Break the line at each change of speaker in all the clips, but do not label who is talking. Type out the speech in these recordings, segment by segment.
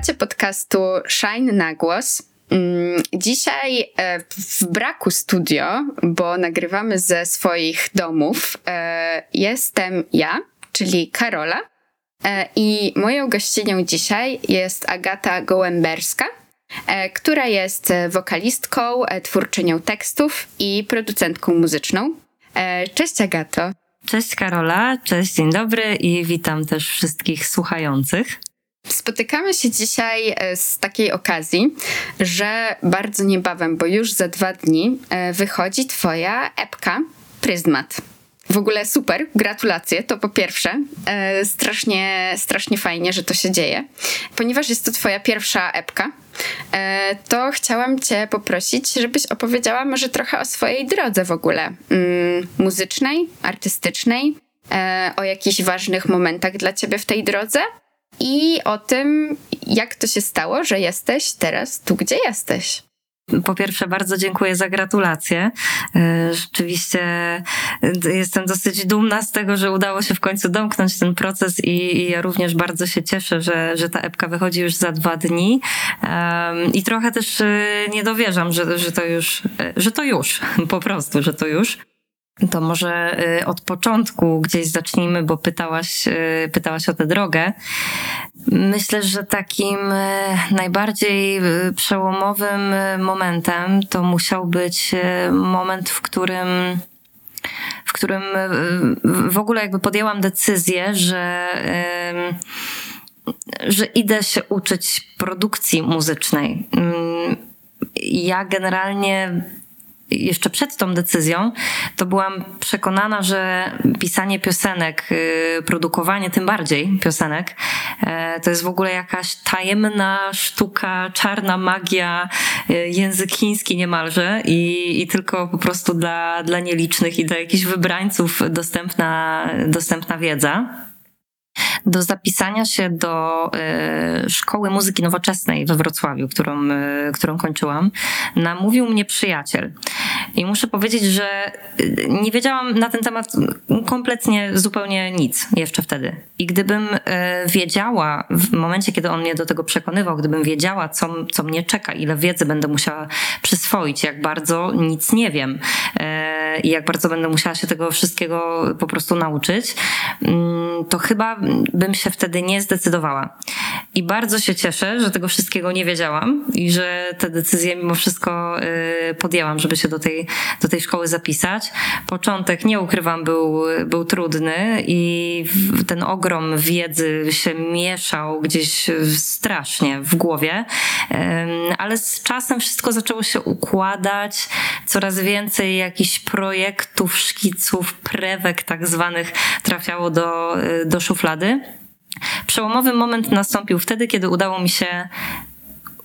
Słuchacie podcastu Shine na głos. Mm, dzisiaj e, w braku studio, bo nagrywamy ze swoich domów, e, jestem ja, czyli Karola. E, I moją gościnią dzisiaj jest Agata Gołęberska, która jest wokalistką, twórczynią tekstów i producentką muzyczną. Cześć Agato.
Cześć Karola, cześć, dzień dobry i witam też wszystkich słuchających.
Spotykamy się dzisiaj e, z takiej okazji, że bardzo niebawem, bo już za dwa dni e, wychodzi Twoja epka Pryzmat. W ogóle super, gratulacje, to po pierwsze. E, strasznie, strasznie fajnie, że to się dzieje. Ponieważ jest to Twoja pierwsza epka, e, to chciałam Cię poprosić, żebyś opowiedziała może trochę o swojej drodze w ogóle mm, muzycznej, artystycznej, e, o jakichś ważnych momentach dla Ciebie w tej drodze i o tym, jak to się stało, że jesteś teraz tu, gdzie jesteś.
Po pierwsze, bardzo dziękuję za gratulacje. E, rzeczywiście e, jestem dosyć dumna z tego, że udało się w końcu domknąć ten proces i, ja również bardzo się cieszę, że, że ta epka wychodzi już za dwa dni. I trochę też e, nie dowierzam, że, że to już, że to już, po prostu, że to już. To może y, od początku gdzieś zacznijmy, bo pytałaś, y, pytałaś o tę drogę. Myślę, że takim y, najbardziej przełomowym momentem to musiał być moment, w którym w którym w ogóle jakby podjęłam decyzję, że, że idę się uczyć produkcji muzycznej. Mm, ja generalnie jeszcze przed tą decyzją, to byłam przekonana, że pisanie piosenek, y, produkowanie tym bardziej piosenek, e, to jest w ogóle jakaś tajemna sztuka, czarna magia, y, język chiński niemalże i, i tylko po prostu dla, dla nielicznych i dla jakichś wybrańców dostępna, dostępna wiedza do zapisania się do y, Szkoły Muzyki Nowoczesnej we Wrocławiu, którą, y, którą kończyłam, namówił mnie przyjaciel. I muszę powiedzieć, że nie wiedziałam na ten temat kompletnie zupełnie nic jeszcze wtedy. I gdybym y, wiedziała, w momencie, kiedy on mnie do tego przekonywał, gdybym wiedziała, co, co mnie czeka, ile wiedzy będę musiała przyswoić, jak bardzo nic nie wiem i jak bardzo będę musiała się tego wszystkiego po prostu nauczyć, mm, to chyba bym się wtedy nie zdecydowała. I bardzo się cieszę, że tego wszystkiego nie wiedziałam i że te decyzje mimo wszystko y, podjęłam, żeby się do tej, do tej szkoły zapisać. Początek, nie ukrywam, był, był trudny i ten ogrom wiedzy się mieszał gdzieś strasznie w głowie, ale z czasem wszystko zaczęło się układać, coraz więcej jakichś projektów, szkiców, prewek tak zwanych trafiało do, do szuflady. Przełomowy moment nastąpił wtedy, kiedy udało mi się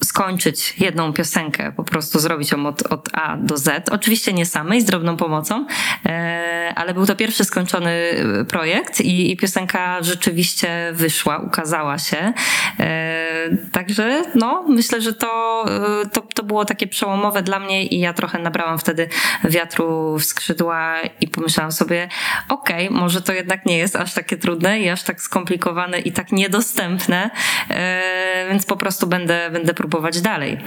skończyć jedną piosenkę, po prostu zrobić ją od, od A do Z. Oczywiście nie samej, z drobną pomocą, e, ale był to pierwszy skończony projekt i, i piosenka rzeczywiście wyszła, ukazała się. E, także no, myślę, że to, to, to było takie przełomowe dla mnie i ja trochę nabrałam wtedy wiatru w skrzydła i pomyślałam sobie, okej, okay, może to jednak nie jest aż takie trudne i aż tak skomplikowane i tak niedostępne, e, więc po prostu będę, będę próbować dalej.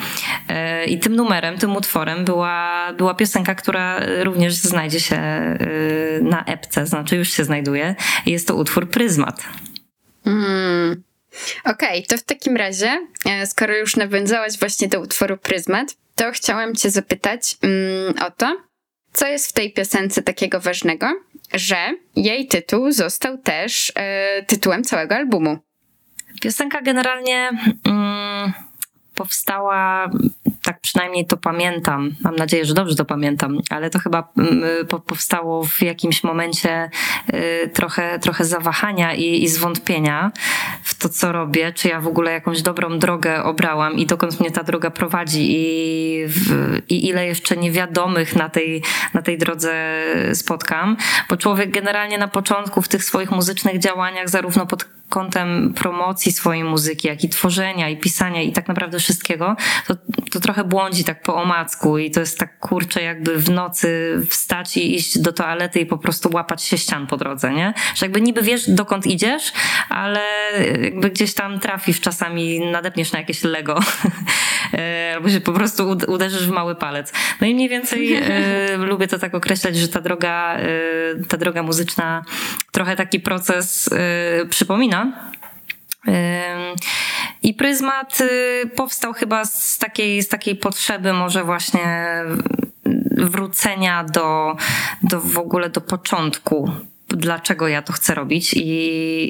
E, I tym numerem, tym utworem była, była piosenka, która również znajdzie się e, na epce, znaczy już się znajduje. Jest to utwór Pryzmat.
Mm. Okej, okay, to w takim razie, e, skoro już nawiązałaś właśnie do utworu Pryzmat, to chciałam Cię zapytać mm, o to, co jest w tej piosence takiego ważnego, że jej tytuł został też y, tytułem całego albumu.
Piosenka generalnie. Mm, powstała, tak przynajmniej to pamiętam, mam nadzieję, że dobrze to pamiętam, ale to chyba mm, powstało w jakimś momencie y, trochę, trochę zawahania i, i zwątpienia w to, co robię, czy ja w ogóle jakąś dobrą drogę obrałam i dokąd mnie ta droga prowadzi i, w, i ile jeszcze niewiadomych na tej, na tej drodze spotkam, bo człowiek generalnie na początku w tych swoich muzycznych działaniach, zarówno pod kątem promocji swojej muzyki, jak i tworzenia, i pisania, i tak naprawdę wszystkiego, to, to trochę błądzi tak po omacku i to jest tak kurczę, jakby w nocy wstać i iść do toalety i po prostu łapać się ścian po drodze, nie? Że jakby niby wiesz, dokąd idziesz, ale jakby gdzieś tam trafisz czasami, nadepniesz na jakieś Lego albo się po prostu uderzysz w mały palec. No i mniej więcej e, lubię to tak określać, że ta droga, e, ta droga muzyczna trochę taki proces przypomina. I pryzmat powstał chyba z takiej, z takiej potrzeby, może właśnie wrócenia do, do w ogóle do początku dlaczego ja to chcę robić i,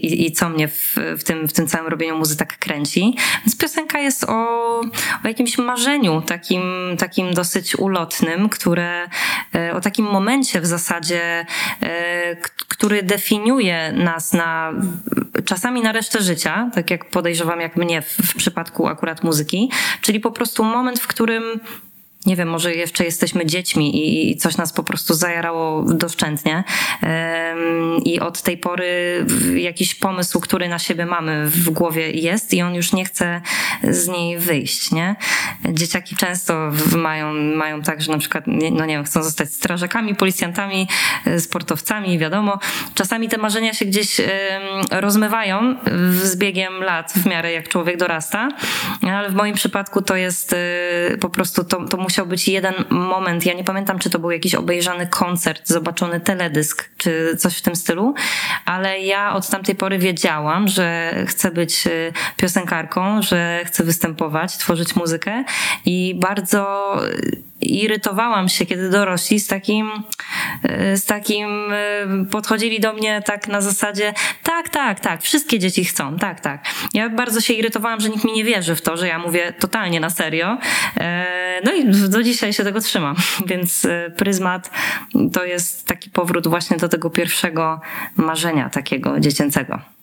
i, i co mnie w, w, tym, w tym całym robieniu muzy tak kręci. Więc piosenka jest o, o jakimś marzeniu, takim, takim dosyć ulotnym, które e, o takim momencie w zasadzie, e, który definiuje nas na czasami na resztę życia, tak jak podejrzewam, jak mnie w, w przypadku akurat muzyki, czyli po prostu moment, w którym nie wiem, może jeszcze jesteśmy dziećmi i coś nas po prostu zajarało doszczętnie. I od tej pory jakiś pomysł, który na siebie mamy w głowie jest i on już nie chce z niej wyjść, nie? Dzieciaki często mają, mają tak, że na przykład, no nie wiem, chcą zostać strażakami, policjantami, e, sportowcami, wiadomo. Czasami te marzenia się gdzieś rozmywają z biegiem lat w miarę jak człowiek dorasta, ale w moim przypadku to jest e, po prostu, to, to musiał być jeden moment. Ja nie pamiętam, czy to był jakiś obejrzany koncert, zobaczony teledysk, czy coś w tym stylu, ale ja od tamtej pory wiedziałam, że chcę być y, piosenkarką, że chcę występować, tworzyć muzykę i bardzo irytowałam się, kiedy dorośli z takim, e, z takim e, podchodzili do mnie tak na zasadzie tak, tak, tak, wszystkie dzieci chcą, tak, tak. Ja bardzo się irytowałam, że nikt mi nie wierzy w to, że ja mówię totalnie na serio. E, no i do dzisiaj się tego trzymam, więc pryzmat to jest taki powrót właśnie do tego pierwszego marzenia takiego dziecięcego.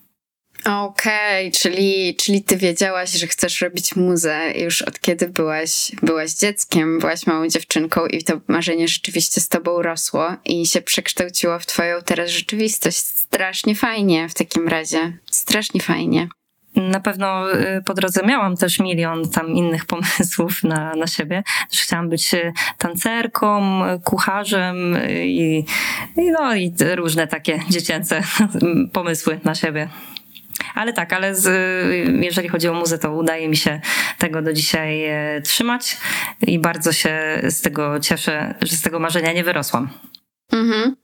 Okej, okay, czyli, czyli ty wiedziałaś, że chcesz robić muzę już od kiedy byłaś, byłaś dzieckiem, byłaś małą dziewczynką i to marzenie rzeczywiście z tobą rosło i się przekształciło w twoją teraz rzeczywistość. Strasznie fajnie w takim razie. Strasznie fajnie.
Na pewno y, po drodze miałam też milion tam innych pomysłów na, na siebie. Też chciałam być y, tancerką, kucharzem i, i, no, i różne takie dziecięce pomysły na siebie. Ale tak, ale z, jeżeli chodzi o muzę, to udaje mi się tego do dzisiaj e, trzymać i bardzo się z tego cieszę, że z tego marzenia nie wyrosłam. Mhm.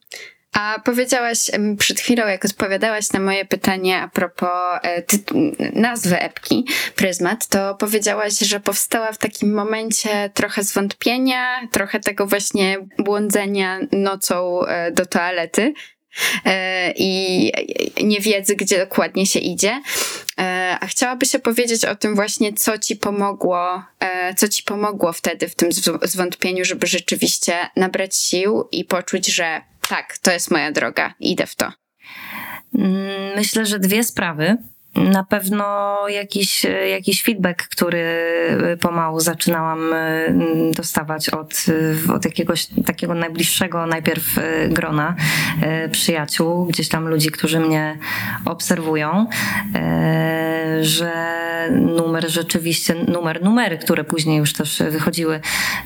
A powiedziałaś przed chwilą, jak odpowiadałaś na moje pytanie a propos e, nazwy epki Pryzmat, to powiedziałaś, że powstała w takim momencie trochę zwątpienia, trochę tego właśnie błądzenia nocą e, do toalety. E, i nie wiedzy, gdzie dokładnie się idzie. E, a chciałaby się powiedzieć o tym właśnie, co ci pomogło, e, co ci pomogło wtedy w tym zwątpieniu, żeby rzeczywiście nabrać sił i poczuć, że tak, to jest moja droga, idę w to.
Mm, myślę, że dwie sprawy. Na pewno jakiś, jakiś feedback, który pomału zaczynałam e, dostawać od, od jakiegoś takiego najbliższego najpierw grona przyjaciół, gdzieś tam ludzi, którzy mnie obserwują, że numer rzeczywiście, numer, numery, które później już też wychodziły,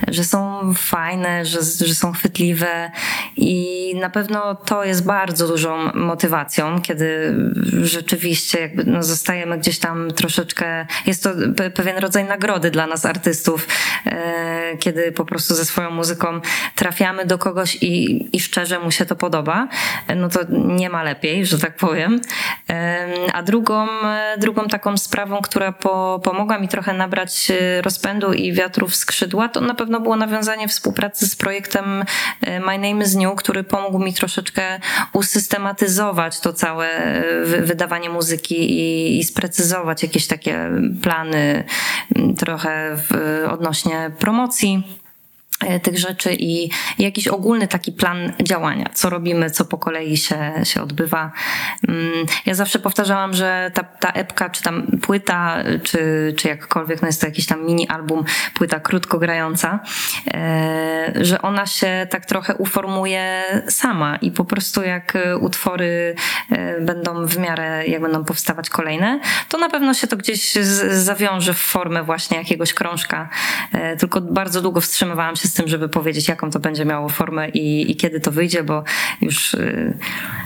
że są fajne, że, że są chwytliwe i na pewno to jest bardzo dużą motywacją, kiedy rzeczywiście jakby no, zostajemy gdzieś tam troszeczkę, jest to pewien rodzaj nagrody dla nas artystów, e, kiedy po prostu ze swoją muzyką trafiamy do kogoś i, i szczerze mu się to podoba, no to nie ma lepiej, że tak powiem. E, a drugą, drugą taką sprawą, która po, pomogła mi trochę nabrać rozpędu i wiatru w skrzydła, to na pewno było nawiązanie współpracy z projektem e, My Name is New, który pomógł mi troszeczkę usystematyzować to całe wydawanie muzyki i i, sprecyzować jakieś takie plany mm, trochę w, odnośnie promocji tych rzeczy i jakiś ogólny taki plan działania, co robimy, co po kolei się, się odbywa. Mm, ja zawsze powtarzałam, że ta, ta epka, czy tam płyta, czy, czy jakkolwiek, no jest to jakiś tam mini album, płyta krótko grająca, e, że ona się tak trochę uformuje sama i po prostu jak utwory będą w miarę, jak będą powstawać kolejne, to na pewno się to gdzieś zawiąże w formę właśnie jakiegoś krążka. Tylko bardzo długo wstrzymywałam się z tym, żeby powiedzieć, jaką to będzie miało formę i, i kiedy to wyjdzie, bo już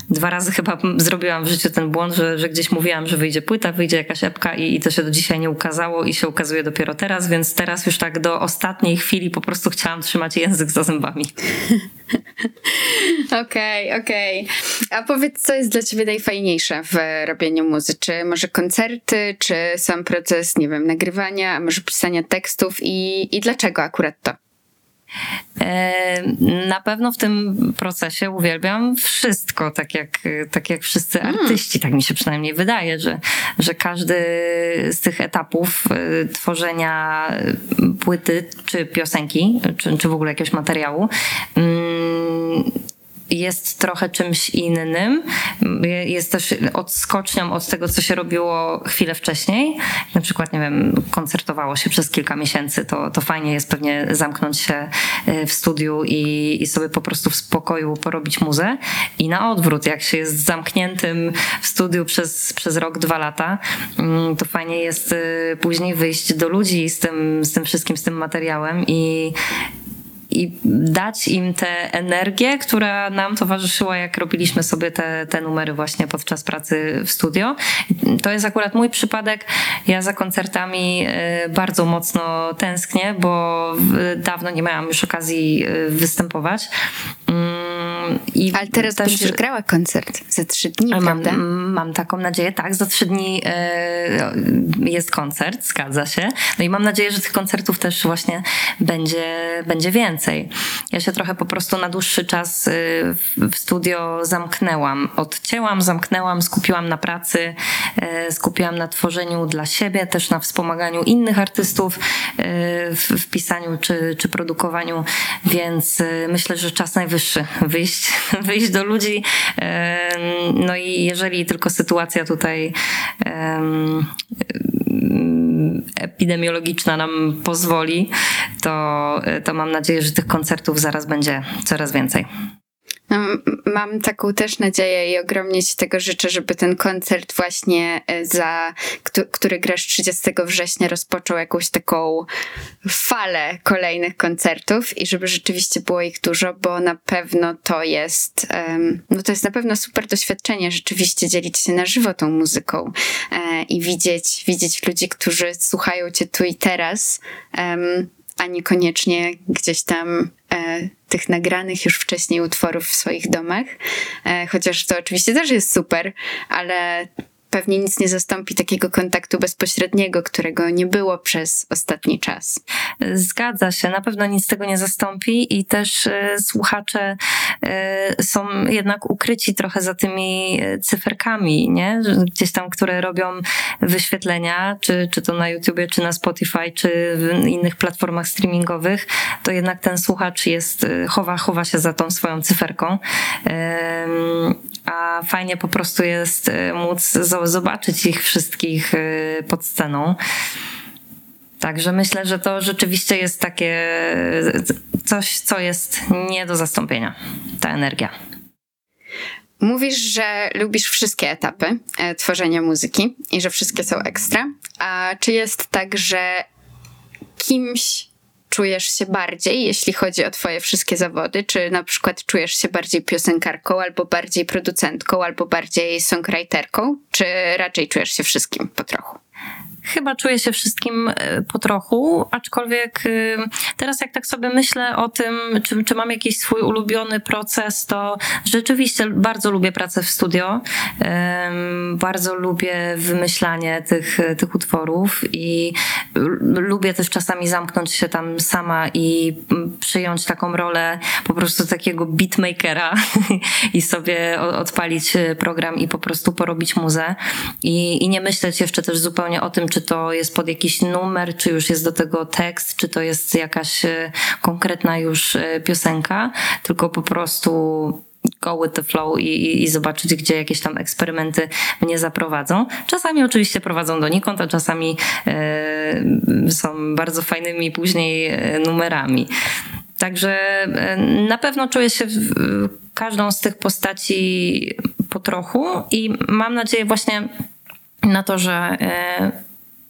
dwa razy chyba zrobiłam w życiu ten błąd, że, że gdzieś mówiłam, że wyjdzie płyta, wyjdzie jakaś epka i, i to się do dzisiaj nie ukazało i się ukazuje dopiero teraz, więc teraz już tak do ostatniej chwili po prostu chciałam trzymać język za zębami.
Okej, okej. Okay. A powiedz, co jest dla ciebie najfajniejsze w robieniu muzy? Czy może koncerty, czy sam proces, nie wiem, nagrywania, a może pisania tekstów i, i dlaczego akurat to?
Na pewno w tym procesie uwielbiam wszystko, tak jak, tak jak wszyscy mm. artyści, tak mi się przynajmniej wydaje, że, że każdy z tych etapów e, tworzenia płyty czy piosenki, czy, czy w ogóle jakiegoś materiału mm, jest trochę czymś innym. Jest też odskocznią od tego, co się robiło chwilę wcześniej. Na przykład, nie wiem, koncertowało się przez kilka miesięcy, to, to fajnie jest pewnie zamknąć się e, w studiu i, i sobie po prostu w spokoju porobić muzę. I na odwrót, jak się jest zamkniętym w studiu przez, przez rok, dwa lata, mm, to fajnie jest e, później wyjść do ludzi z tym, z tym wszystkim, z tym materiałem i, i dać im tę energię, która nam towarzyszyła, jak robiliśmy sobie te, te numery właśnie podczas pracy w studio. To jest akurat mój przypadek. Ja za koncertami e, bardzo mocno tęsknię, bo dawno nie miałam już okazji e, występować.
Mm, I Ale teraz też będziesz grała koncert za trzy dni, mam, prawda?
Mam taką nadzieję, tak. Za trzy dni jest koncert, zgadza się. No i mam nadzieję, że tych koncertów też właśnie będzie, będzie więcej więcej. Ja się trochę po prostu na dłuższy czas y, w studio zamknęłam. Odcięłam, zamknęłam, skupiłam na pracy, y, skupiłam na tworzeniu dla siebie, też na wspomaganiu innych artystów y, w, pisaniu czy, czy produkowaniu, więc myślę, że czas najwyższy wyjść, wyjść do ludzi. No i jeżeli tylko sytuacja tutaj epidemiologiczna nam pozwoli, to, to mam nadzieję, że tych koncertów zaraz będzie coraz więcej.
No, mam taką też nadzieję i ogromnie Ci tego życzę, żeby ten koncert właśnie e, za, który grasz 30 września rozpoczął jakąś taką falę kolejnych koncertów i żeby rzeczywiście było ich dużo, bo na pewno to jest, no to jest na pewno super doświadczenie rzeczywiście dzielić się na żywo tą muzyką e, i widzieć, widzieć ludzi, którzy słuchają Cię tu i teraz a niekoniecznie gdzieś tam tych nagranych już wcześniej utworów w swoich domach. E, chociaż to oczywiście też jest super, ale pewnie nic nie zastąpi takiego kontaktu bezpośredniego, którego nie było przez ostatni czas.
Zgadza się, na pewno nic tego nie zastąpi i też e, słuchacze e, są jednak ukryci trochę za tymi e, cyferkami, nie? Gdzieś tam, które robią wyświetlenia, czy, czy to na YouTubie, czy na Spotify, czy w innych platformach streamingowych, to jednak ten słuchacz jest, chowa, chowa się za tą swoją cyferką. A fajnie po prostu jest móc zobaczyć ich wszystkich y, pod sceną. Także myślę, że to rzeczywiście jest takie coś, co jest nie do zastąpienia. Ta energia.
Mówisz, że lubisz wszystkie etapy e, tworzenia muzyki i że wszystkie są ekstra. A czy jest tak, że kimś czujesz się bardziej, jeśli chodzi o Twoje wszystkie zawody? Czy na przykład czujesz się bardziej piosenkarką, albo bardziej producentką, albo bardziej songwriterką? Czy raczej czujesz się wszystkim po trochu?
Chyba czuję się wszystkim e, po trochu, aczkolwiek y, teraz jak tak sobie myślę o tym, czy, czy mam jakiś swój ulubiony proces, to rzeczywiście bardzo lubię pracę w studio, bardzo lubię wymyślanie tych, tych utworów i lubię też czasami zamknąć się tam sama i przyjąć taką rolę po prostu takiego beatmakera i sobie odpalić program i po prostu porobić muzę. I, i nie myśleć jeszcze też zupełnie o tym, czy to jest pod jakiś numer, czy już jest do tego tekst, czy to jest jakaś e, konkretna już e, piosenka, tylko po prostu go with the flow i, i, zobaczyć, gdzie jakieś tam eksperymenty mnie zaprowadzą. Czasami oczywiście prowadzą donikąd, a czasami e, są bardzo fajnymi później numerami. Także na pewno czuję się każdą z tych postaci po trochu i mam nadzieję właśnie na to, że e,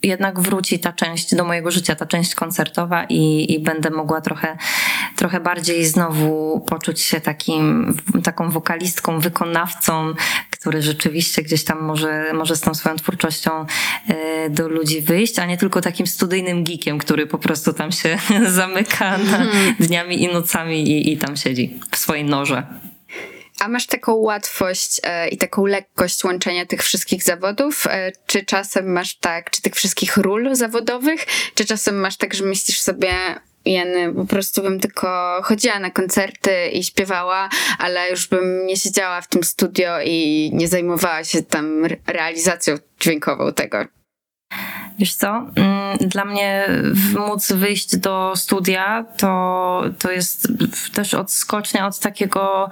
jednak wróci ta część do mojego życia, ta część koncertowa i, i będę mogła trochę, trochę bardziej znowu poczuć się takim, taką wokalistką, wykonawcą, który rzeczywiście gdzieś tam może, może z tą swoją twórczością e, do ludzi wyjść, a nie tylko takim studyjnym geekiem, który po prostu tam się zamyka na hmm. dniami i nocami i, i tam siedzi w swojej noże.
A masz taką łatwość e, i taką lekkość łączenia tych wszystkich zawodów? E, czy czasem masz tak, czy tych wszystkich ról zawodowych? Czy czasem masz tak, że myślisz sobie, Jeny, po prostu bym tylko chodziła na koncerty i śpiewała, ale już bym nie siedziała w tym studio i nie zajmowała się tam realizacją dźwiękową tego.
Wiesz co, mm, dla mnie móc wyjść do studia to, to jest też odskocznia od takiego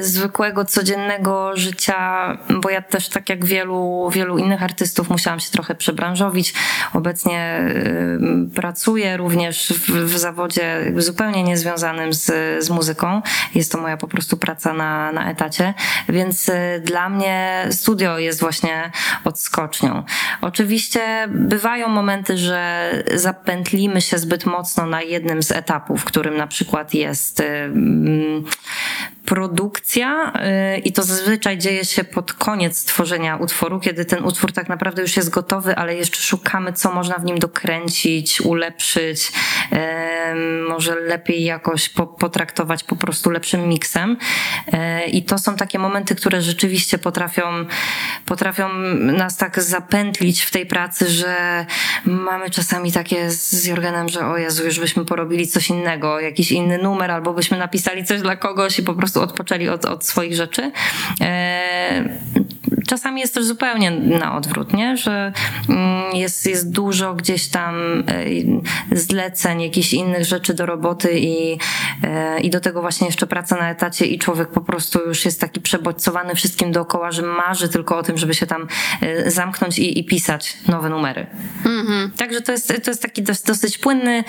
zwykłego, codziennego życia, bo ja też tak jak wielu, wielu innych artystów musiałam się trochę przebranżowić. Obecnie y, pracuję również w, w zawodzie zupełnie niezwiązanym z, z muzyką. Jest to moja po prostu praca na, na etacie, więc y, dla mnie studio jest właśnie odskocznią. Oczywiście bywa bywają momenty, że zapętlimy się zbyt mocno na jednym z etapów, którym na przykład jest produkcja y, i to zazwyczaj dzieje się pod koniec tworzenia utworu, kiedy ten utwór tak naprawdę już jest gotowy, ale jeszcze szukamy, co można w nim dokręcić, ulepszyć, może lepiej jakoś potraktować po prostu lepszym miksem. E, I to są takie momenty, które rzeczywiście potrafią, potrafią nas tak zapętlić w tej pracy, że mamy czasami takie z Jorgenem, że o Jezu, już byśmy porobili coś innego, jakiś inny numer, albo byśmy napisali coś dla kogoś i po prostu odpoczęli od, od swoich rzeczy. Czasami jest też zupełnie na odwrót, nie? że mm, jest, jest dużo gdzieś tam e, zleceń, jakichś innych rzeczy do roboty i, e, i do tego właśnie jeszcze praca na etacie i człowiek po prostu już jest taki przebodźcowany wszystkim dookoła, że marzy tylko o tym, żeby się tam zamknąć i, i pisać nowe numery. Mm-hmm. Także to jest, to jest taki dosyć, dosyć płynny,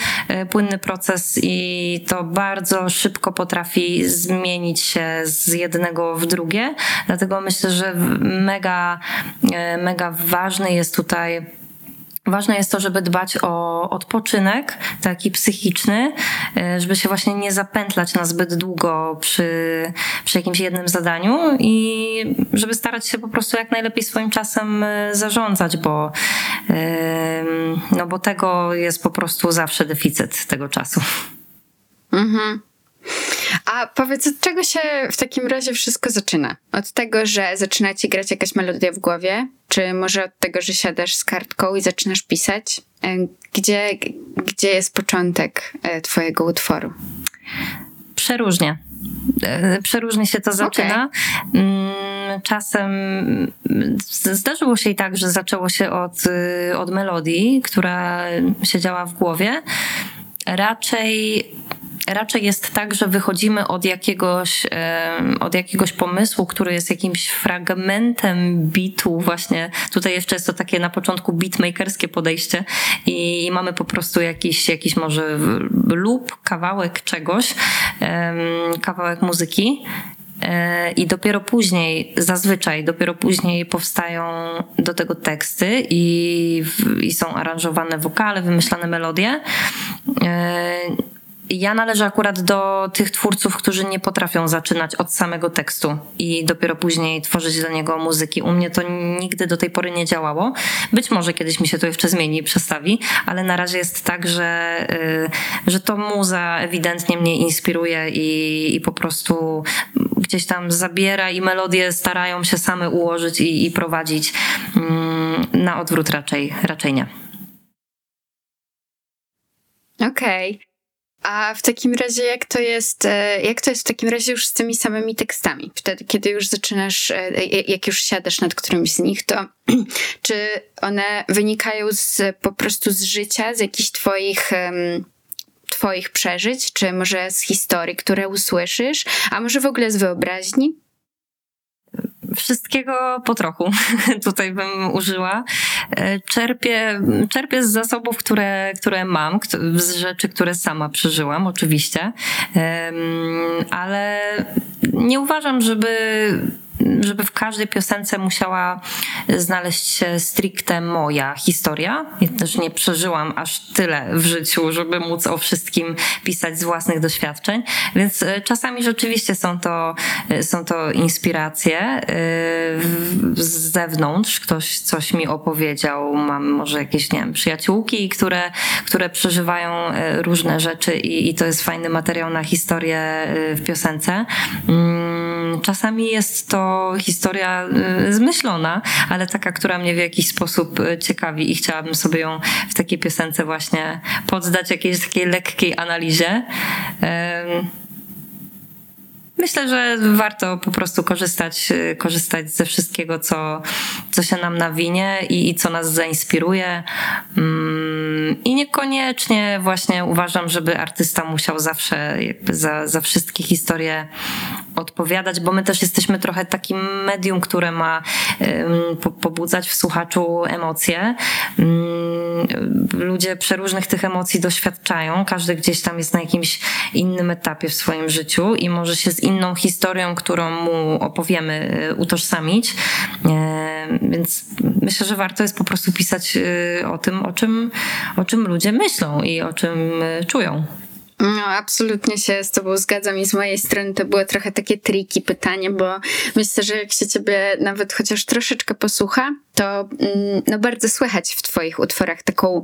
płynny proces i to bardzo szybko potrafi zmienić się z jednego w drugie. Dlatego myślę, że mega, e, mega ważny jest tutaj Ważne jest to, żeby dbać o odpoczynek taki psychiczny, e, żeby się właśnie nie zapętlać na zbyt długo przy, przy jakimś jednym zadaniu i żeby starać się po prostu jak najlepiej swoim czasem e, zarządzać, bo, no bo tego jest po prostu zawsze deficyt tego czasu. Mhm.
A powiedz, od czego się w takim razie wszystko zaczyna? Od tego, że zaczyna ci grać jakaś melodia w głowie? Czy może od tego, że siadasz z kartką i zaczynasz pisać? E, gdzie, gdzie jest początek e, twojego utworu?
Przeróżnie. E, przeróżnie się to zaczyna. Okay. Mm, czasem zdarzyło się i tak, że zaczęło się od, od melodii, która siedziała w głowie. Raczej raczej jest tak, że wychodzimy od jakiegoś, od jakiegoś pomysłu, który jest jakimś fragmentem bitu, właśnie tutaj jeszcze jest to takie na początku beatmakerskie podejście i mamy po prostu jakiś, jakiś może lub kawałek czegoś, kawałek muzyki e, i dopiero później, zazwyczaj, dopiero później powstają do tego teksty i, i są aranżowane wokale, wymyślane melodie. Ja należę akurat do tych twórców, którzy nie potrafią zaczynać od samego tekstu i dopiero później tworzyć do niego muzyki. U mnie to nigdy do tej pory nie działało. Być może kiedyś mi się to jeszcze zmieni i przestawi, ale na razie jest tak, że, y, że to muza ewidentnie mnie inspiruje i, i po prostu gdzieś tam zabiera i melodie starają się same ułożyć i, i prowadzić. Mm, na odwrót raczej, raczej nie.
Okej. Okay. A w takim razie, jak to jest, e, jak to jest w takim razie już z tymi samymi tekstami? Wtedy, kiedy już zaczynasz, e, jak już siadasz nad którymś z nich, to czy one wynikają z, po prostu z życia, z jakichś twoich, twoich przeżyć, czy może z historii, które usłyszysz, a może w ogóle z wyobraźni?
Wszystkiego po trochu tutaj bym użyła. E, czerpię, czerpię z zasobów, które, które mam, z rzeczy, które sama przeżyłam, oczywiście, ale nie uważam, żeby żeby w każdej piosence musiała znaleźć się stricte moja historia. Ja też nie przeżyłam aż tyle w życiu, żeby móc o wszystkim pisać z własnych doświadczeń, więc e, czasami rzeczywiście są to, e, są to inspiracje e, z zewnątrz. Ktoś coś mi opowiedział, mam może jakieś, nie wiem, przyjaciółki, które, które przeżywają różne rzeczy i, i to jest fajny materiał na historię w piosence. Mm, czasami jest to historia y, zmyślona, ale taka, która mnie w jakiś sposób y, ciekawi i chciałabym sobie ją w takiej piosence właśnie poddać jakiejś takiej lekkiej analizie. Myślę, że warto po prostu korzystać, y, korzystać ze wszystkiego, co, co się nam nawinie i, i co nas zainspiruje. Mm, I niekoniecznie właśnie uważam, żeby artysta musiał zawsze za, za wszystkie historie odpowiadać, bo my też jesteśmy trochę takim medium, które ma pobudzać w słuchaczu emocje. Ludzie przeróżnych tych emocji doświadczają, każdy gdzieś tam jest na jakimś innym etapie w swoim życiu i może się z inną historią, którą mu opowiemy, y, utożsamić. Więc myślę, że warto jest po prostu pisać y, o tym, o czym, o czym ludzie myślą i o czym y, czują.
No, absolutnie się z Tobą zgadzam i z mojej strony to było trochę takie triki pytanie, bo myślę, że jak się Ciebie nawet chociaż troszeczkę posłucha, to mm, no bardzo słychać w Twoich utworach taką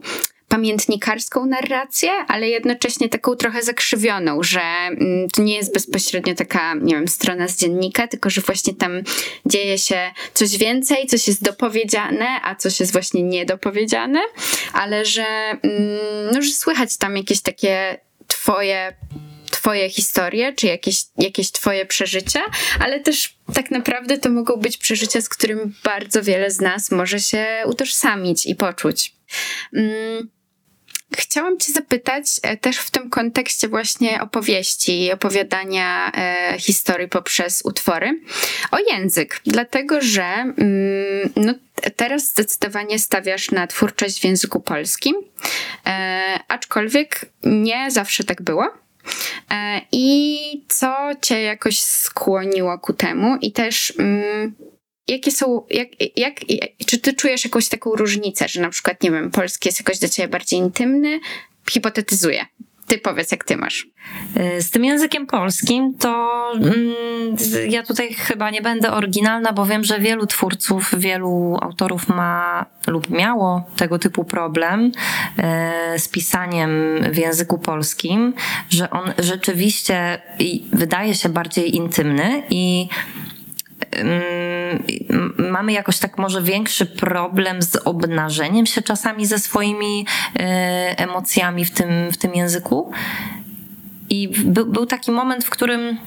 pamiętnikarską narrację, ale jednocześnie taką trochę zakrzywioną, że mm, to nie jest bezpośrednio taka, nie wiem, strona z dziennika, tylko że właśnie tam dzieje się coś więcej, coś jest dopowiedziane, a coś jest właśnie niedopowiedziane, ale że, mm, no, że słychać tam jakieś takie twoje twoje historie, czy jakieś, jakieś twoje przeżycia, ale też tak naprawdę to mogą być przeżycia, z którym bardzo wiele z nas może się utożsamić i poczuć. Mm. Chciałam Cię zapytać e, też w tym kontekście właśnie opowieści i opowiadania e, historii poprzez utwory o język, dlatego że mm, no, teraz zdecydowanie stawiasz na twórczość w języku polskim, e, aczkolwiek nie zawsze tak było. E, I co Cię jakoś skłoniło ku temu, i też. Mm, jakie są, jak, jak, czy ty czujesz jakąś taką różnicę, że na przykład, nie wiem, polski jest jakoś do ciebie bardziej intymny? Hipotetyzuję. Ty powiedz, jak ty masz.
Y, z tym językiem polskim to mm, ja tutaj chyba nie będę oryginalna, bo wiem, że wielu twórców, wielu autorów ma lub miało tego typu problem y, z pisaniem w języku polskim, że on rzeczywiście wydaje się bardziej intymny i mamy jakoś tak może większy problem z obnażeniem się czasami ze swoimi e, emocjami w tym, w tym języku. I był, był taki moment, w którym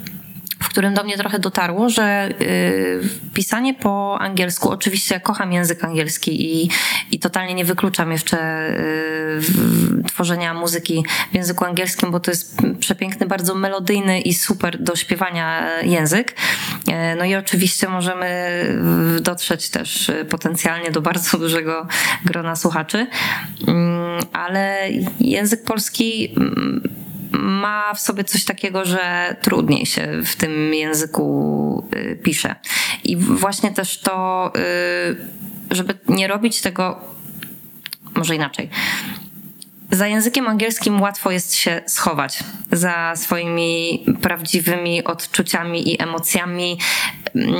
w którym do mnie trochę dotarło, że y, pisanie po angielsku, oczywiście kocham język angielski i, i totalnie nie wykluczam jeszcze y, tworzenia muzyki w języku angielskim, bo to jest przepiękny, bardzo melodyjny i super do śpiewania język. Y, no i oczywiście możemy dotrzeć też potencjalnie do bardzo dużego grona słuchaczy, mm, ale język polski mm, ma w sobie coś takiego, że trudniej się w tym języku y, pisze. I właśnie też to, y, żeby nie robić tego, może inaczej. Za językiem angielskim łatwo jest się schować za swoimi prawdziwymi odczuciami i emocjami. Mm,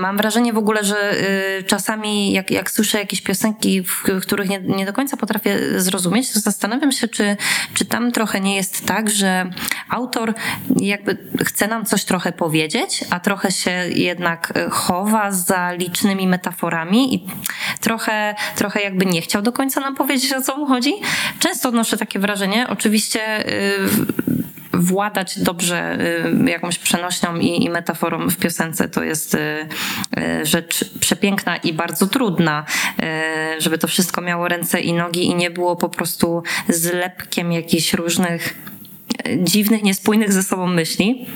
mam wrażenie w ogóle, że y, czasami jak, jak słyszę jakieś piosenki, których nie, nie do końca potrafię zrozumieć, to zastanawiam się, czy, czy tam trochę nie jest tak, że autor jakby chce nam coś trochę powiedzieć, a trochę się jednak chowa za licznymi metaforami i trochę, trochę jakby nie chciał do końca nam powiedzieć, o co mu chodzi. Często odnoszę takie wrażenie. Oczywiście y, władać dobrze y, jakąś przenośnią i, i metaforą w piosence to jest y, rzecz przepiękna i bardzo trudna, żeby to wszystko miało ręce i nogi i nie było po prostu zlepkiem jakichś różnych dziwnych, niespójnych ze sobą myśli.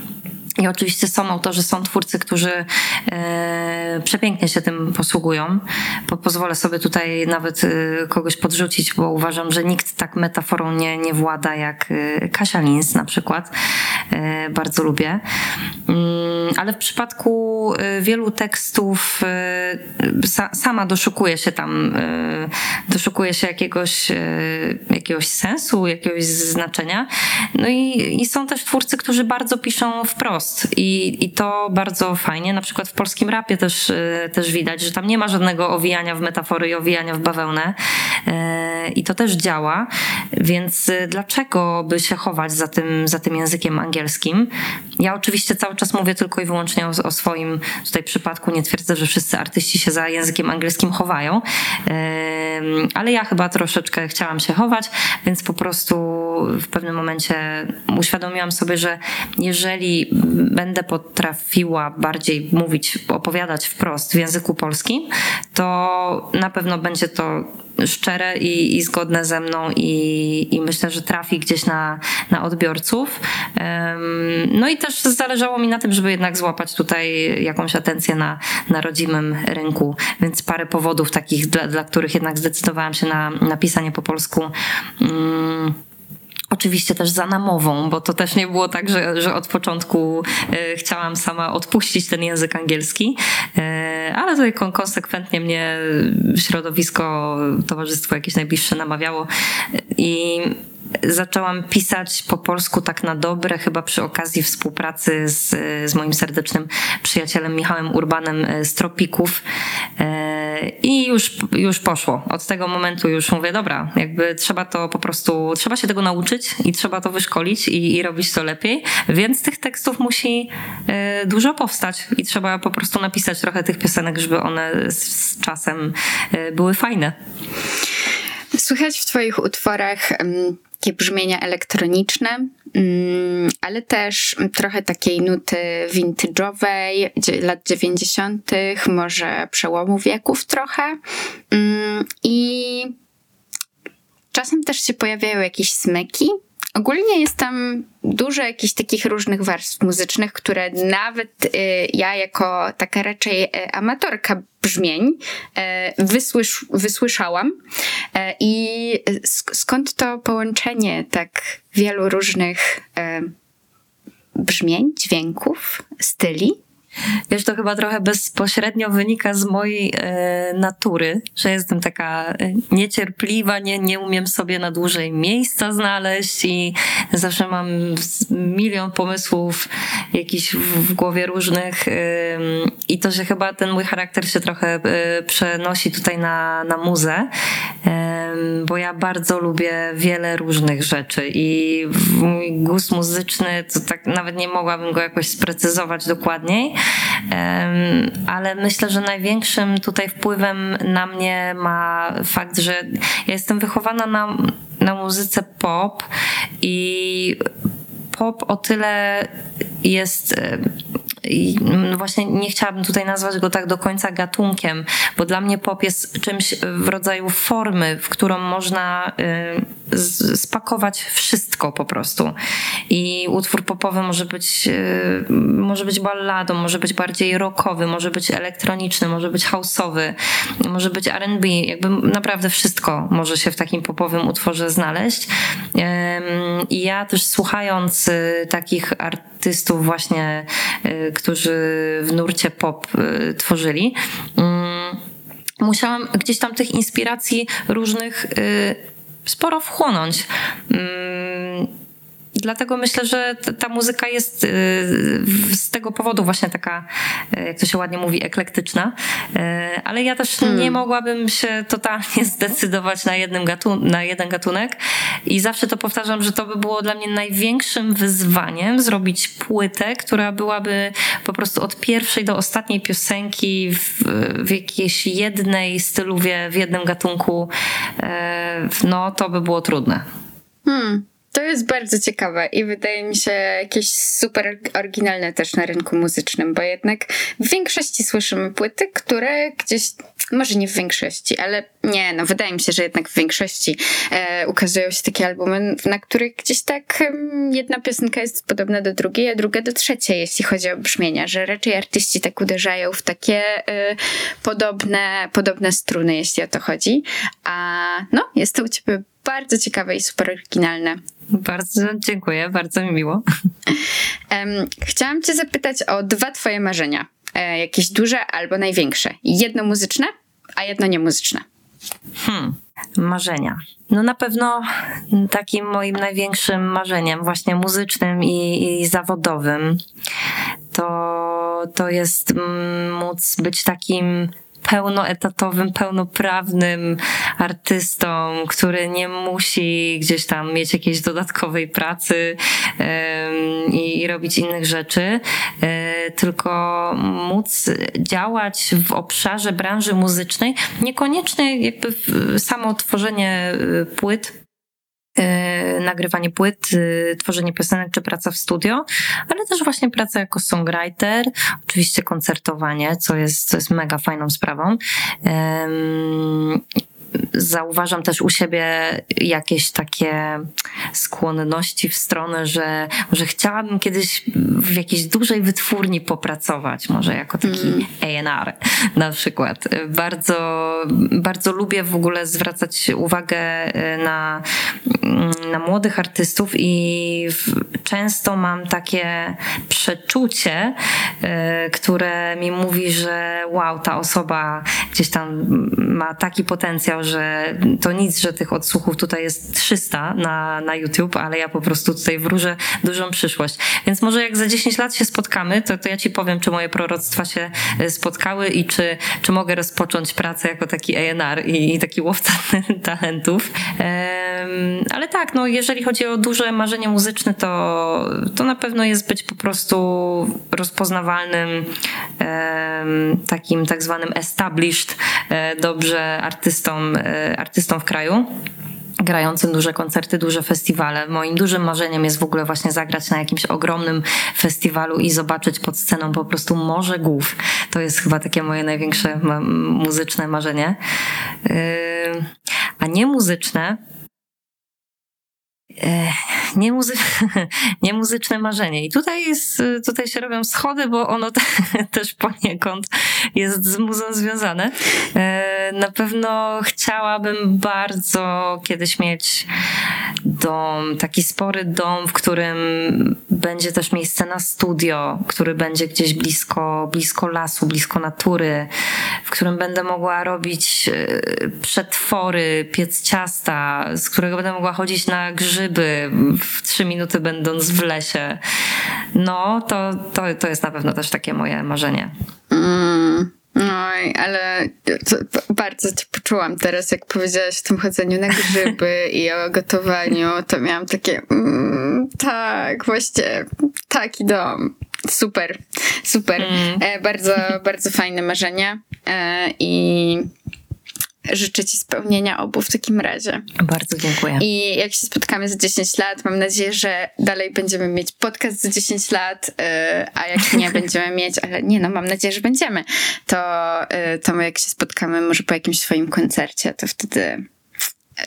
I oczywiście są autorzy, są twórcy, którzy e, przepięknie się tym posługują. Po, pozwolę sobie tutaj nawet e, kogoś podrzucić, bo uważam, że nikt tak metaforą nie, nie włada jak e, Kasia Lins na przykład. E, bardzo lubię. Mm, ale w przypadku e, wielu tekstów e, sa, sama doszukuję się tam, doszukuję się jakiegoś, jakiegoś sensu, jakiegoś znaczenia. No i, i są też twórcy, którzy bardzo piszą wprost i, i to bardzo fajnie. Na przykład w polskim rapie też, też widać, że tam nie ma żadnego owijania w metafory i owijania w bawełnę i to też działa, więc dlaczego by się chować za tym, za tym językiem angielskim? Ja oczywiście cały czas mówię tylko i wyłącznie o, o swoim tutaj przypadku, nie twierdzę, że wszyscy artyści się za językiem angielskim chowają, ale ja chyba troszeczkę chciałam się chować, więc po prostu w pewnym momencie uświadomiłam sobie, że jeżeli będę potrafiła bardziej mówić, opowiadać wprost w języku polskim, to na pewno będzie to szczere i, i zgodne ze mną i, i, myślę, że trafi gdzieś na, na odbiorców. No i też zależało mi na tym, żeby jednak złapać tutaj jakąś atencję na, na rodzimym rynku, więc parę powodów takich, dla, dla których jednak zdecydowałam się na napisanie po polsku. Um, Oczywiście też za namową, bo to też nie było tak, że, że od początku e, chciałam sama odpuścić ten język angielski, e, ale tutaj konsekwentnie mnie środowisko, towarzystwo jakieś najbliższe namawiało. I zaczęłam pisać po polsku tak na dobre, chyba przy okazji współpracy z, z moim serdecznym przyjacielem Michałem Urbanem z Tropików. I już, już poszło. Od tego momentu już mówię, dobra, jakby trzeba to po prostu, trzeba się tego nauczyć i trzeba to wyszkolić i, i robić to lepiej, więc tych tekstów musi y, dużo powstać i trzeba po prostu napisać trochę tych piosenek, żeby one z, z czasem były fajne.
Słychać w Twoich utworach takie brzmienia elektroniczne, mm, ale też trochę takiej nuty vintage'owej, lat 90., może przełomu wieków trochę. Mm, I czasem też się pojawiają jakieś smyki, Ogólnie jest tam dużo jakichś takich różnych warstw muzycznych, które nawet y, ja jako taka raczej y, amatorka brzmień y, wysłysz, wysłyszałam. Y, I skąd to połączenie tak wielu różnych y, brzmień, dźwięków, styli?
Wiesz, to chyba trochę bezpośrednio wynika z mojej e, natury, że jestem taka e, niecierpliwa, nie, nie umiem sobie na dłużej miejsca znaleźć i zawsze mam milion pomysłów jakichś w, w głowie różnych e, i to, że chyba ten mój charakter się trochę przenosi tutaj na, na muzę, bo ja bardzo lubię wiele różnych rzeczy i mój gust muzyczny, to tak nawet nie mogłabym go jakoś sprecyzować dokładniej, ale myślę, że największym tutaj wpływem na mnie ma fakt, że ja jestem wychowana na, na muzyce pop i pop o tyle jest i no właśnie nie chciałabym tutaj nazwać go tak do końca gatunkiem, bo dla mnie pop jest czymś w rodzaju formy, w którą można y, spakować wszystko po prostu. I utwór popowy może być, y, może być balladą, może być bardziej rockowy, może być elektroniczny, może być houseowy, może być R&B, jakby naprawdę wszystko może się w takim popowym utworze znaleźć. I ja też słuchając y, takich artystów właśnie którzy w nurcie pop y, tworzyli. Mm, musiałam gdzieś tam tych inspiracji różnych y, sporo wchłonąć. Dlatego myślę, że ta muzyka jest y, z tego powodu właśnie taka, y, jak to się ładnie mówi, eklektyczna. Y, ale ja też hmm. nie mogłabym się totalnie zdecydować na, jednym gatun na jeden gatunek i zawsze to powtarzam, że to by było dla mnie największym wyzwaniem zrobić płytę, która byłaby po prostu od pierwszej do ostatniej piosenki w, w jakiejś jednej stylu, w jednym gatunku. No to by było trudne.
Hmm. To jest bardzo ciekawe i wydaje mi się jakieś super oryginalne też na rynku muzycznym, bo jednak w większości słyszymy płyty, które gdzieś, może nie w większości, ale nie, no wydaje mi się, że jednak w większości e, ukazują się takie albumy, na których gdzieś tak jedna piosenka jest podobna do drugiej, a druga do trzeciej, jeśli chodzi o brzmienia, że raczej artyści tak uderzają w takie e, podobne, podobne struny, jeśli o to chodzi. A no, jest to u ciebie bardzo ciekawe i super oryginalne.
Bardzo dziękuję, bardzo mi miło.
Chciałam Cię zapytać o dwa Twoje marzenia. E, jakieś duże albo największe. Jedno muzyczne, a jedno niemuzyczne.
Hmm, marzenia. No na pewno takim moim największym marzeniem, właśnie muzycznym i, i zawodowym, to, to jest móc być takim pełnoetatowym, pełnoprawnym artystą, który nie musi gdzieś tam mieć jakiejś dodatkowej pracy i, robić innych rzeczy, e, tylko móc działać w obszarze branży muzycznej, niekoniecznie jakby samo tworzenie e, płyt nagrywanie płyt, e, tworzenie piosenek czy praca w studio, ale też właśnie praca jako songwriter, oczywiście koncertowanie, co jest, co jest mega fajną sprawą zauważam też u siebie jakieś takie skłonności w stronę, że może chciałabym kiedyś w jakiejś dużej wytwórni popracować, może jako taki mm. A&R na przykład. Bardzo, bardzo lubię w ogóle zwracać uwagę e, na, mm, na młodych artystów i często mam takie przeczucie, e, które mi mówi, że wow, ta osoba gdzieś tam ma taki potencjał, że to nic, że tych odsłuchów tutaj jest 300 na, na YouTube, ale ja po prostu tutaj wróżę dużą przyszłość. Więc może jak za 10 lat się spotkamy, to, to ja ci powiem, czy moje proroctwa się e, spotkały i czy, czy mogę rozpocząć pracę jako taki A&R i, i taki łowca talentów. Um, ale tak, no jeżeli chodzi o duże marzenie muzyczne, to, to na pewno jest być po prostu rozpoznawalnym um, takim tak zwanym established, e, dobrze artystą E, artystą w kraju grającym duże koncerty, duże festiwale. Moim dużym marzeniem jest w ogóle właśnie zagrać na jakimś ogromnym festiwalu i zobaczyć pod sceną po prostu morze głów. To jest chyba takie moje największe muzyczne marzenie. E, a nie muzyczne nie, muzy nie muzyczne marzenie. I tutaj, jest, tutaj się robią schody, bo ono te, też poniekąd jest z muzą związane. E, na pewno chciałabym bardzo kiedyś mieć dom, taki spory dom, w którym będzie też miejsce na studio, który będzie gdzieś blisko, blisko lasu, blisko natury, w którym będę mogła robić e, przetwory, piec ciasta, z którego będę mogła chodzić na grzyby w trzy minuty będąc w lesie. No, to, to, to jest na pewno też takie moje marzenie.
Mm. Oj, ale bardzo cię poczułam teraz, jak powiedziałaś o tym chodzeniu na grzyby i o gotowaniu, to miałam takie mm, tak, właśnie taki dom. Super, super. Mm. E, bardzo, bardzo fajne marzenie e, i życzę Ci spełnienia obu w takim razie.
Bardzo dziękuję.
I jak się spotkamy za 10 lat, mam nadzieję, że dalej będziemy mieć podcast za 10 lat, yy, a jak nie będziemy mieć, ale nie no, mam nadzieję, że będziemy, to, yy, to my jak się spotkamy może po jakimś swoim koncercie, to wtedy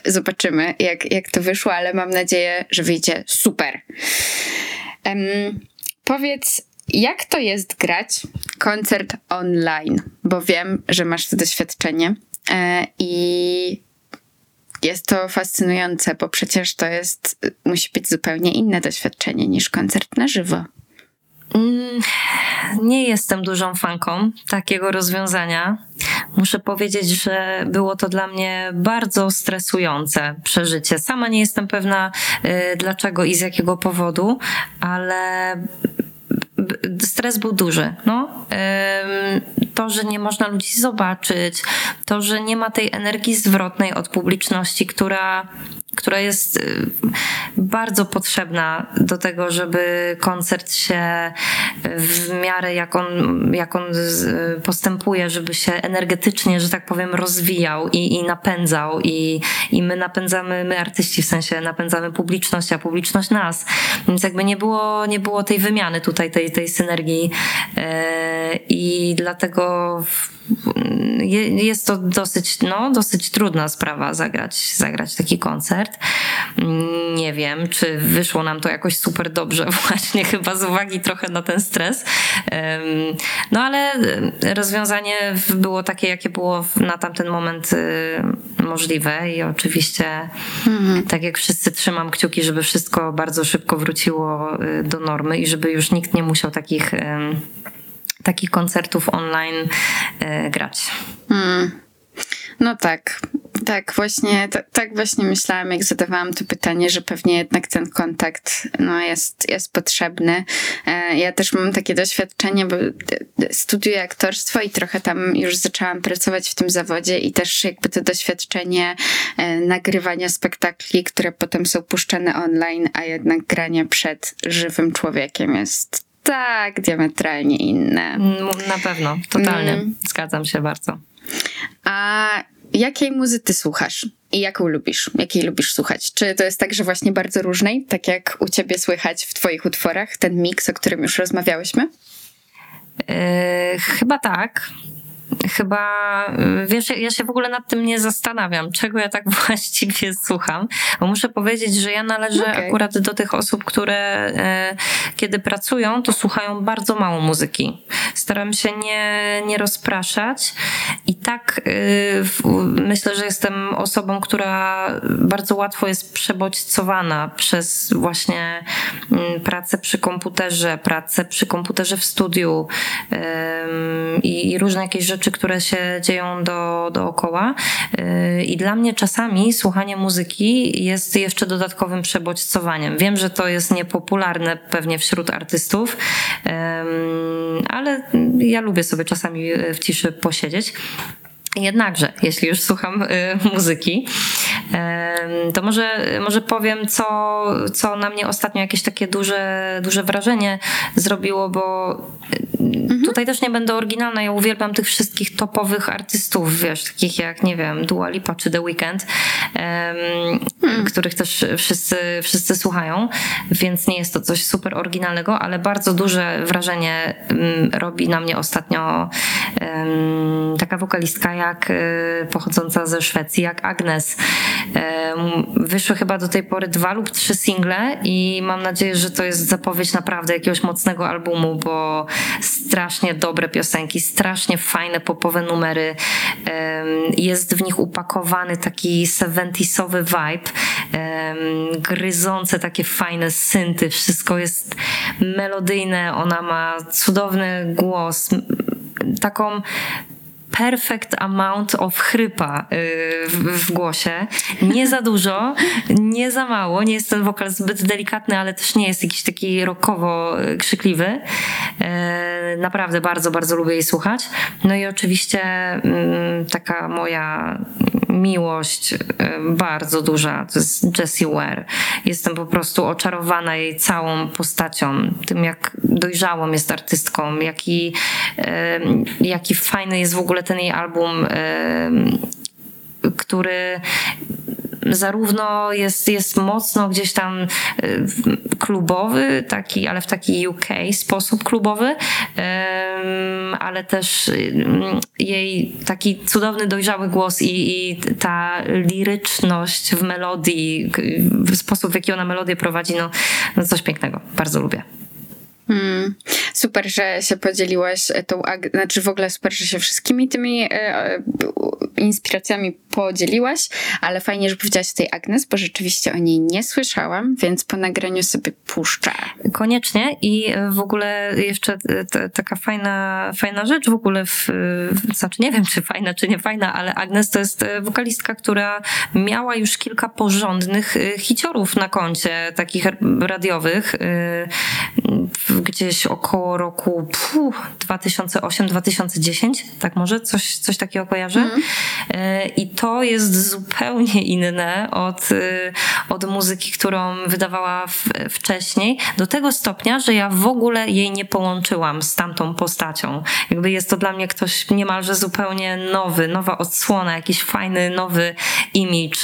zobaczymy, jak, jak to wyszło, ale mam nadzieję, że wyjdzie super. Um, powiedz, jak to jest grać koncert online? Bo wiem, że masz to doświadczenie. E, I jest to fascynujące, bo przecież to jest, musi być zupełnie inne doświadczenie niż koncert na żywo. Mm,
nie jestem dużą fanką takiego rozwiązania. Muszę powiedzieć, że było to dla mnie bardzo stresujące przeżycie. Sama nie jestem pewna y, dlaczego i z jakiego powodu, ale stres był duży. No. To, że nie można ludzi zobaczyć, to, że nie ma tej energii zwrotnej od publiczności, która która jest y, bardzo potrzebna do tego, żeby koncert się w miarę jak on, jak on postępuje, żeby się energetycznie, że tak powiem, rozwijał i, i napędzał. I, I my napędzamy, my artyści w sensie napędzamy publiczność, a publiczność nas. Więc jakby nie było, nie było tej wymiany tutaj, tej, tej synergii. E, I dlatego jest to dosyć, no, dosyć trudna sprawa zagrać, zagrać taki koncert. Nie wiem, czy wyszło nam to jakoś super dobrze, właśnie chyba z uwagi trochę na ten stres. No ale rozwiązanie było takie, jakie było na tamten moment y, możliwe i oczywiście, mhm. tak jak wszyscy, trzymam kciuki, żeby wszystko bardzo szybko wróciło y, do normy i żeby już nikt nie musiał takich takich koncertów online e, grać. Hmm.
No tak, tak właśnie, tak właśnie myślałam, jak zadawałam to pytanie, że pewnie jednak ten kontakt no, jest, jest potrzebny. E, ja też mam takie doświadczenie, bo studiuję aktorstwo i trochę tam już zaczęłam pracować w tym zawodzie i też jakby to doświadczenie e, nagrywania spektakli, które potem są puszczane online, a jednak granie przed żywym człowiekiem jest tak diametralnie inne.
Mm, na pewno, totalnie. Mm. Zgadzam się bardzo.
A jakiej muzy ty słuchasz? I jaką lubisz? Jakiej lubisz słuchać? Czy to jest tak, że właśnie bardzo różnej, tak jak u ciebie słychać w twoich utworach, ten miks, o którym już rozmawiałyśmy?
Yy, chyba tak chyba, wiesz, ja się w ogóle nad tym nie zastanawiam, czego ja tak właściwie słucham, bo muszę powiedzieć, że ja należę okay. akurat do tych osób, które e, kiedy pracują, to słuchają bardzo mało muzyki. Staram się nie, nie rozpraszać i tak e, myślę, że jestem osobą, która bardzo łatwo jest przebodźcowana przez właśnie mm, pracę przy komputerze, pracę przy komputerze w studiu i różne jakieś rzeczy rzeczy, które się dzieją do, dookoła. Y, I dla mnie czasami słuchanie muzyki jest jeszcze dodatkowym przebodźcowaniem. Wiem, że to jest niepopularne pewnie wśród artystów, ale ja lubię sobie czasami w ciszy posiedzieć. Jednakże, jeśli już słucham y, muzyki, y, to może, może powiem, co, co na mnie ostatnio jakieś takie duże, duże wrażenie zrobiło, bo mhm. tutaj też nie będę oryginalna. Ja uwielbiam tych wszystkich topowych artystów, wiesz, takich jak, nie wiem, Dua Lipa czy The Weeknd, mhm. których też wszyscy, wszyscy słuchają, więc nie jest to coś super oryginalnego, ale bardzo duże wrażenie mm, robi na mnie ostatnio taka wokalistka jak y, pochodząca ze Szwecji, jak Agnes. Wyszły chyba do tej pory dwa lub trzy single i mam nadzieję, że to jest zapowiedź naprawdę jakiegoś mocnego albumu, bo strasznie dobre piosenki, strasznie fajne popowe numery. Jest w nich upakowany taki seventisowy vibe, gryzące takie fajne synty, wszystko jest melodyjne, ona ma cudowny głos, taką perfect amount of chrypa y, w, w, głosie. Nie za dużo, nie za mało. Nie jest ten wokal zbyt delikatny, ale też nie jest jakiś taki rockowo krzykliwy. Y, naprawdę bardzo, bardzo lubię jej słuchać. No i oczywiście mm, taka moja miłość y, bardzo duża to jest Jessie Ware. Jestem po prostu oczarowana jej całą postacią, tym jak dojrzałą jest artystką, jaki, jaki fajny jest w ogóle ogóle ten jej album, który zarówno jest, jest mocno gdzieś tam klubowy, taki, ale w taki UK sposób klubowy, ale też jej taki cudowny, dojrzały głos i, i ta liryczność w melodii, sposób w jaki ona melodię prowadzi, no, no coś pięknego. Bardzo lubię.
Hmm. Super, że się podzieliłaś tą, znaczy w ogóle super, że się wszystkimi tymi e, e, inspiracjami podzieliłaś, ale fajnie, że powiedziałaś o tej Agnes, bo rzeczywiście o niej nie słyszałam, więc po nagraniu sobie puszczę.
Koniecznie i w ogóle jeszcze taka fajna, fajna rzecz w ogóle, w, znaczy nie wiem, czy fajna, czy nie fajna, ale Agnes to jest e, wokalistka, która miała już kilka porządnych hiciorów na koncie, takich radiowych, gdzieś około roku 2008-2010, tak może? Coś, coś takiego kojarzę. Mm. I to jest zupełnie inne od, od muzyki, którą wydawała w, wcześniej, do tego stopnia, że ja w ogóle jej nie połączyłam z tamtą postacią. Jakby jest to dla mnie ktoś niemalże zupełnie nowy, nowa odsłona, jakiś fajny, nowy image.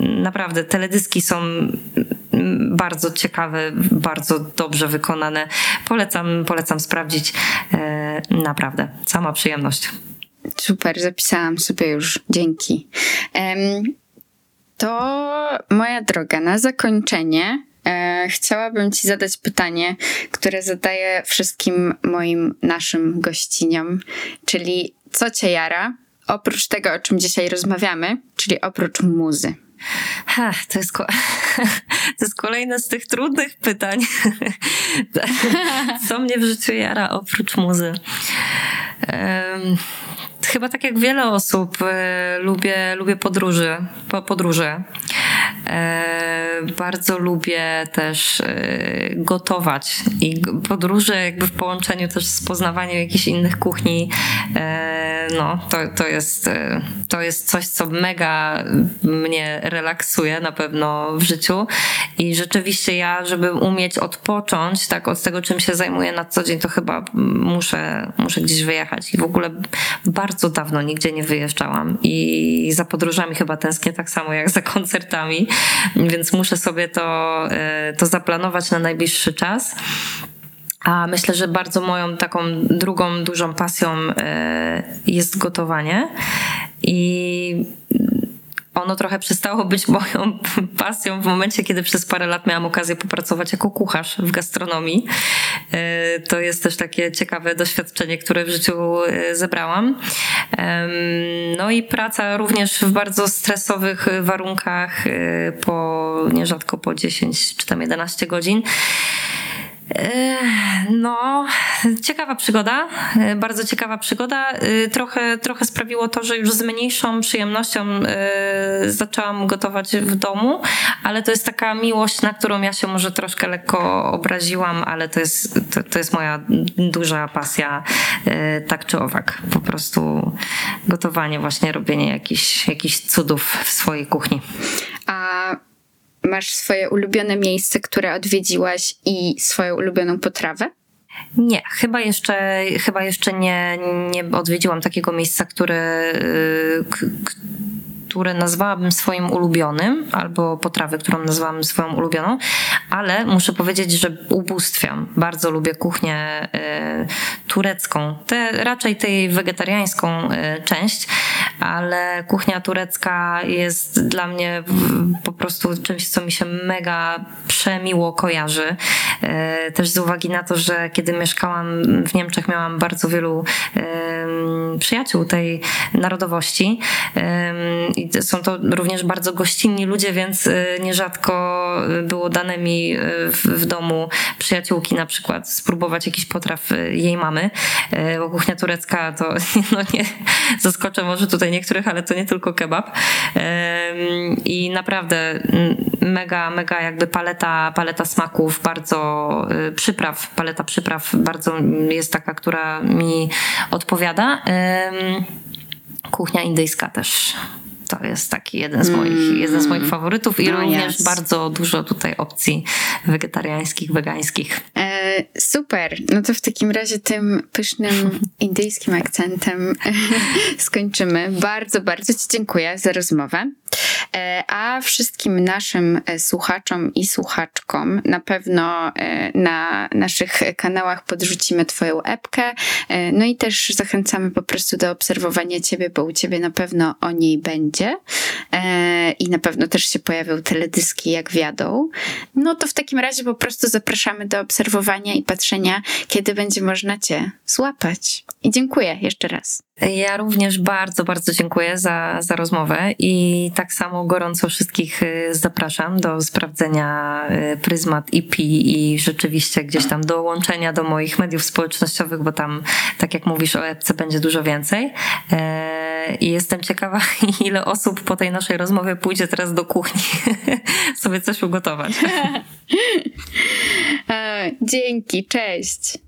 Naprawdę, teledyski są bardzo ciekawe, bardzo dobrze wykonane. Polecam, polecam sprawdzić. E, naprawdę, sama przyjemność.
Super, zapisałam sobie już. Dzięki. To moja droga, na zakończenie e, chciałabym Ci zadać pytanie, które zadaję wszystkim moim naszym gościniom, czyli co Cię jara, oprócz tego, o czym dzisiaj rozmawiamy, czyli oprócz muzy.
Ha, to, jest to jest kolejne z tych trudnych pytań. Co mnie w życiu jara oprócz muzy? Um, chyba tak jak wiele osób, e, lubię, lubię podróży, po, podróże. E, bardzo lubię też e, gotować i podróże jakby w połączeniu też z poznawaniem jakichś innych kuchni, e, no to, to, jest, to jest coś, co mega mnie relaksuje na pewno w życiu i rzeczywiście ja, żeby umieć odpocząć tak od tego, czym się zajmuję na co dzień, to chyba muszę, muszę gdzieś wyjechać i w ogóle bardzo dawno nigdzie nie wyjeżdżałam i za podróżami chyba tęsknię tak samo jak za koncertami więc muszę sobie to, e, to zaplanować na najbliższy czas. A myślę, że bardzo moją taką drugą dużą pasją e, jest gotowanie. I ono trochę przestało być moją pasją w momencie, kiedy przez parę lat miałam okazję popracować jako kucharz w gastronomii. E, to jest też takie ciekawe doświadczenie, które w życiu e, zebrałam. No i praca również w bardzo stresowych warunkach, e, po nierzadko po 10 czy tam 11 godzin. No, ciekawa przygoda, bardzo ciekawa przygoda. Trochę, trochę sprawiło to, że już z mniejszą przyjemnością zaczęłam gotować w domu, ale to jest taka miłość, na którą ja się może troszkę lekko obraziłam, ale to jest, to, to jest moja duża pasja, tak czy owak. Po prostu gotowanie, właśnie robienie jakichś, jakichś cudów w swojej kuchni.
A Masz swoje ulubione miejsce, które odwiedziłaś i swoją ulubioną potrawę?
Nie, chyba jeszcze, chyba jeszcze nie, nie odwiedziłam takiego miejsca, które, y, które nazwałabym swoim ulubionym, albo potrawę, którą nazwałabym swoją ulubioną, ale muszę powiedzieć, że ubóstwiam. Bardzo lubię kuchnię y, turecką, te, raczej tej wegetariańską y, część, ale kuchnia turecka jest dla mnie po prostu czymś, co mi się mega przemiło kojarzy. Y, też z uwagi na to, że kiedy mieszkałam w Niemczech, miałam bardzo wielu przyjaciół tej narodowości i są to również bardzo gościnni ludzie, więc y, nierzadko było dane mi y, w, w domu przyjaciółki na przykład spróbować jakiś potraw y, jej mamy, bo kuchnia turecka to no nie, zaskoczę może tutaj niektórych, ale to nie tylko kebab. I naprawdę mega, mega jakby paleta, paleta smaków, bardzo przypraw, paleta przypraw bardzo jest taka, która mi odpowiada. Kuchnia indyjska też to jest taki jeden z moich, mm. jeden z moich faworytów i no również yes. bardzo dużo tutaj opcji wegetariańskich, wegańskich.
E, super. No to w takim razie tym pysznym indyjskim akcentem skończymy. Bardzo, bardzo Ci dziękuję za rozmowę. E, a wszystkim naszym e, słuchaczom i słuchaczkom na pewno e, na naszych kanałach podrzucimy Twoją epkę. No i też zachęcamy po prostu do obserwowania Ciebie, bo u Ciebie na pewno o niej będzie i na pewno też się pojawią teledyski, jak wiadą. No to w takim razie po prostu zapraszamy do obserwowania i patrzenia, kiedy będzie można Cię złapać. I dziękuję jeszcze raz.
Ja również bardzo, bardzo dziękuję za, za rozmowę i tak samo gorąco wszystkich y, zapraszam do sprawdzenia y, Pryzmat EP i rzeczywiście gdzieś tam dołączenia do moich mediów społecznościowych, bo tam, tak jak mówisz o epce, będzie dużo więcej. E, I jestem ciekawa, ile osób po tej naszej rozmowie pójdzie teraz do kuchni sobie coś ugotować.
Dzięki, cześć.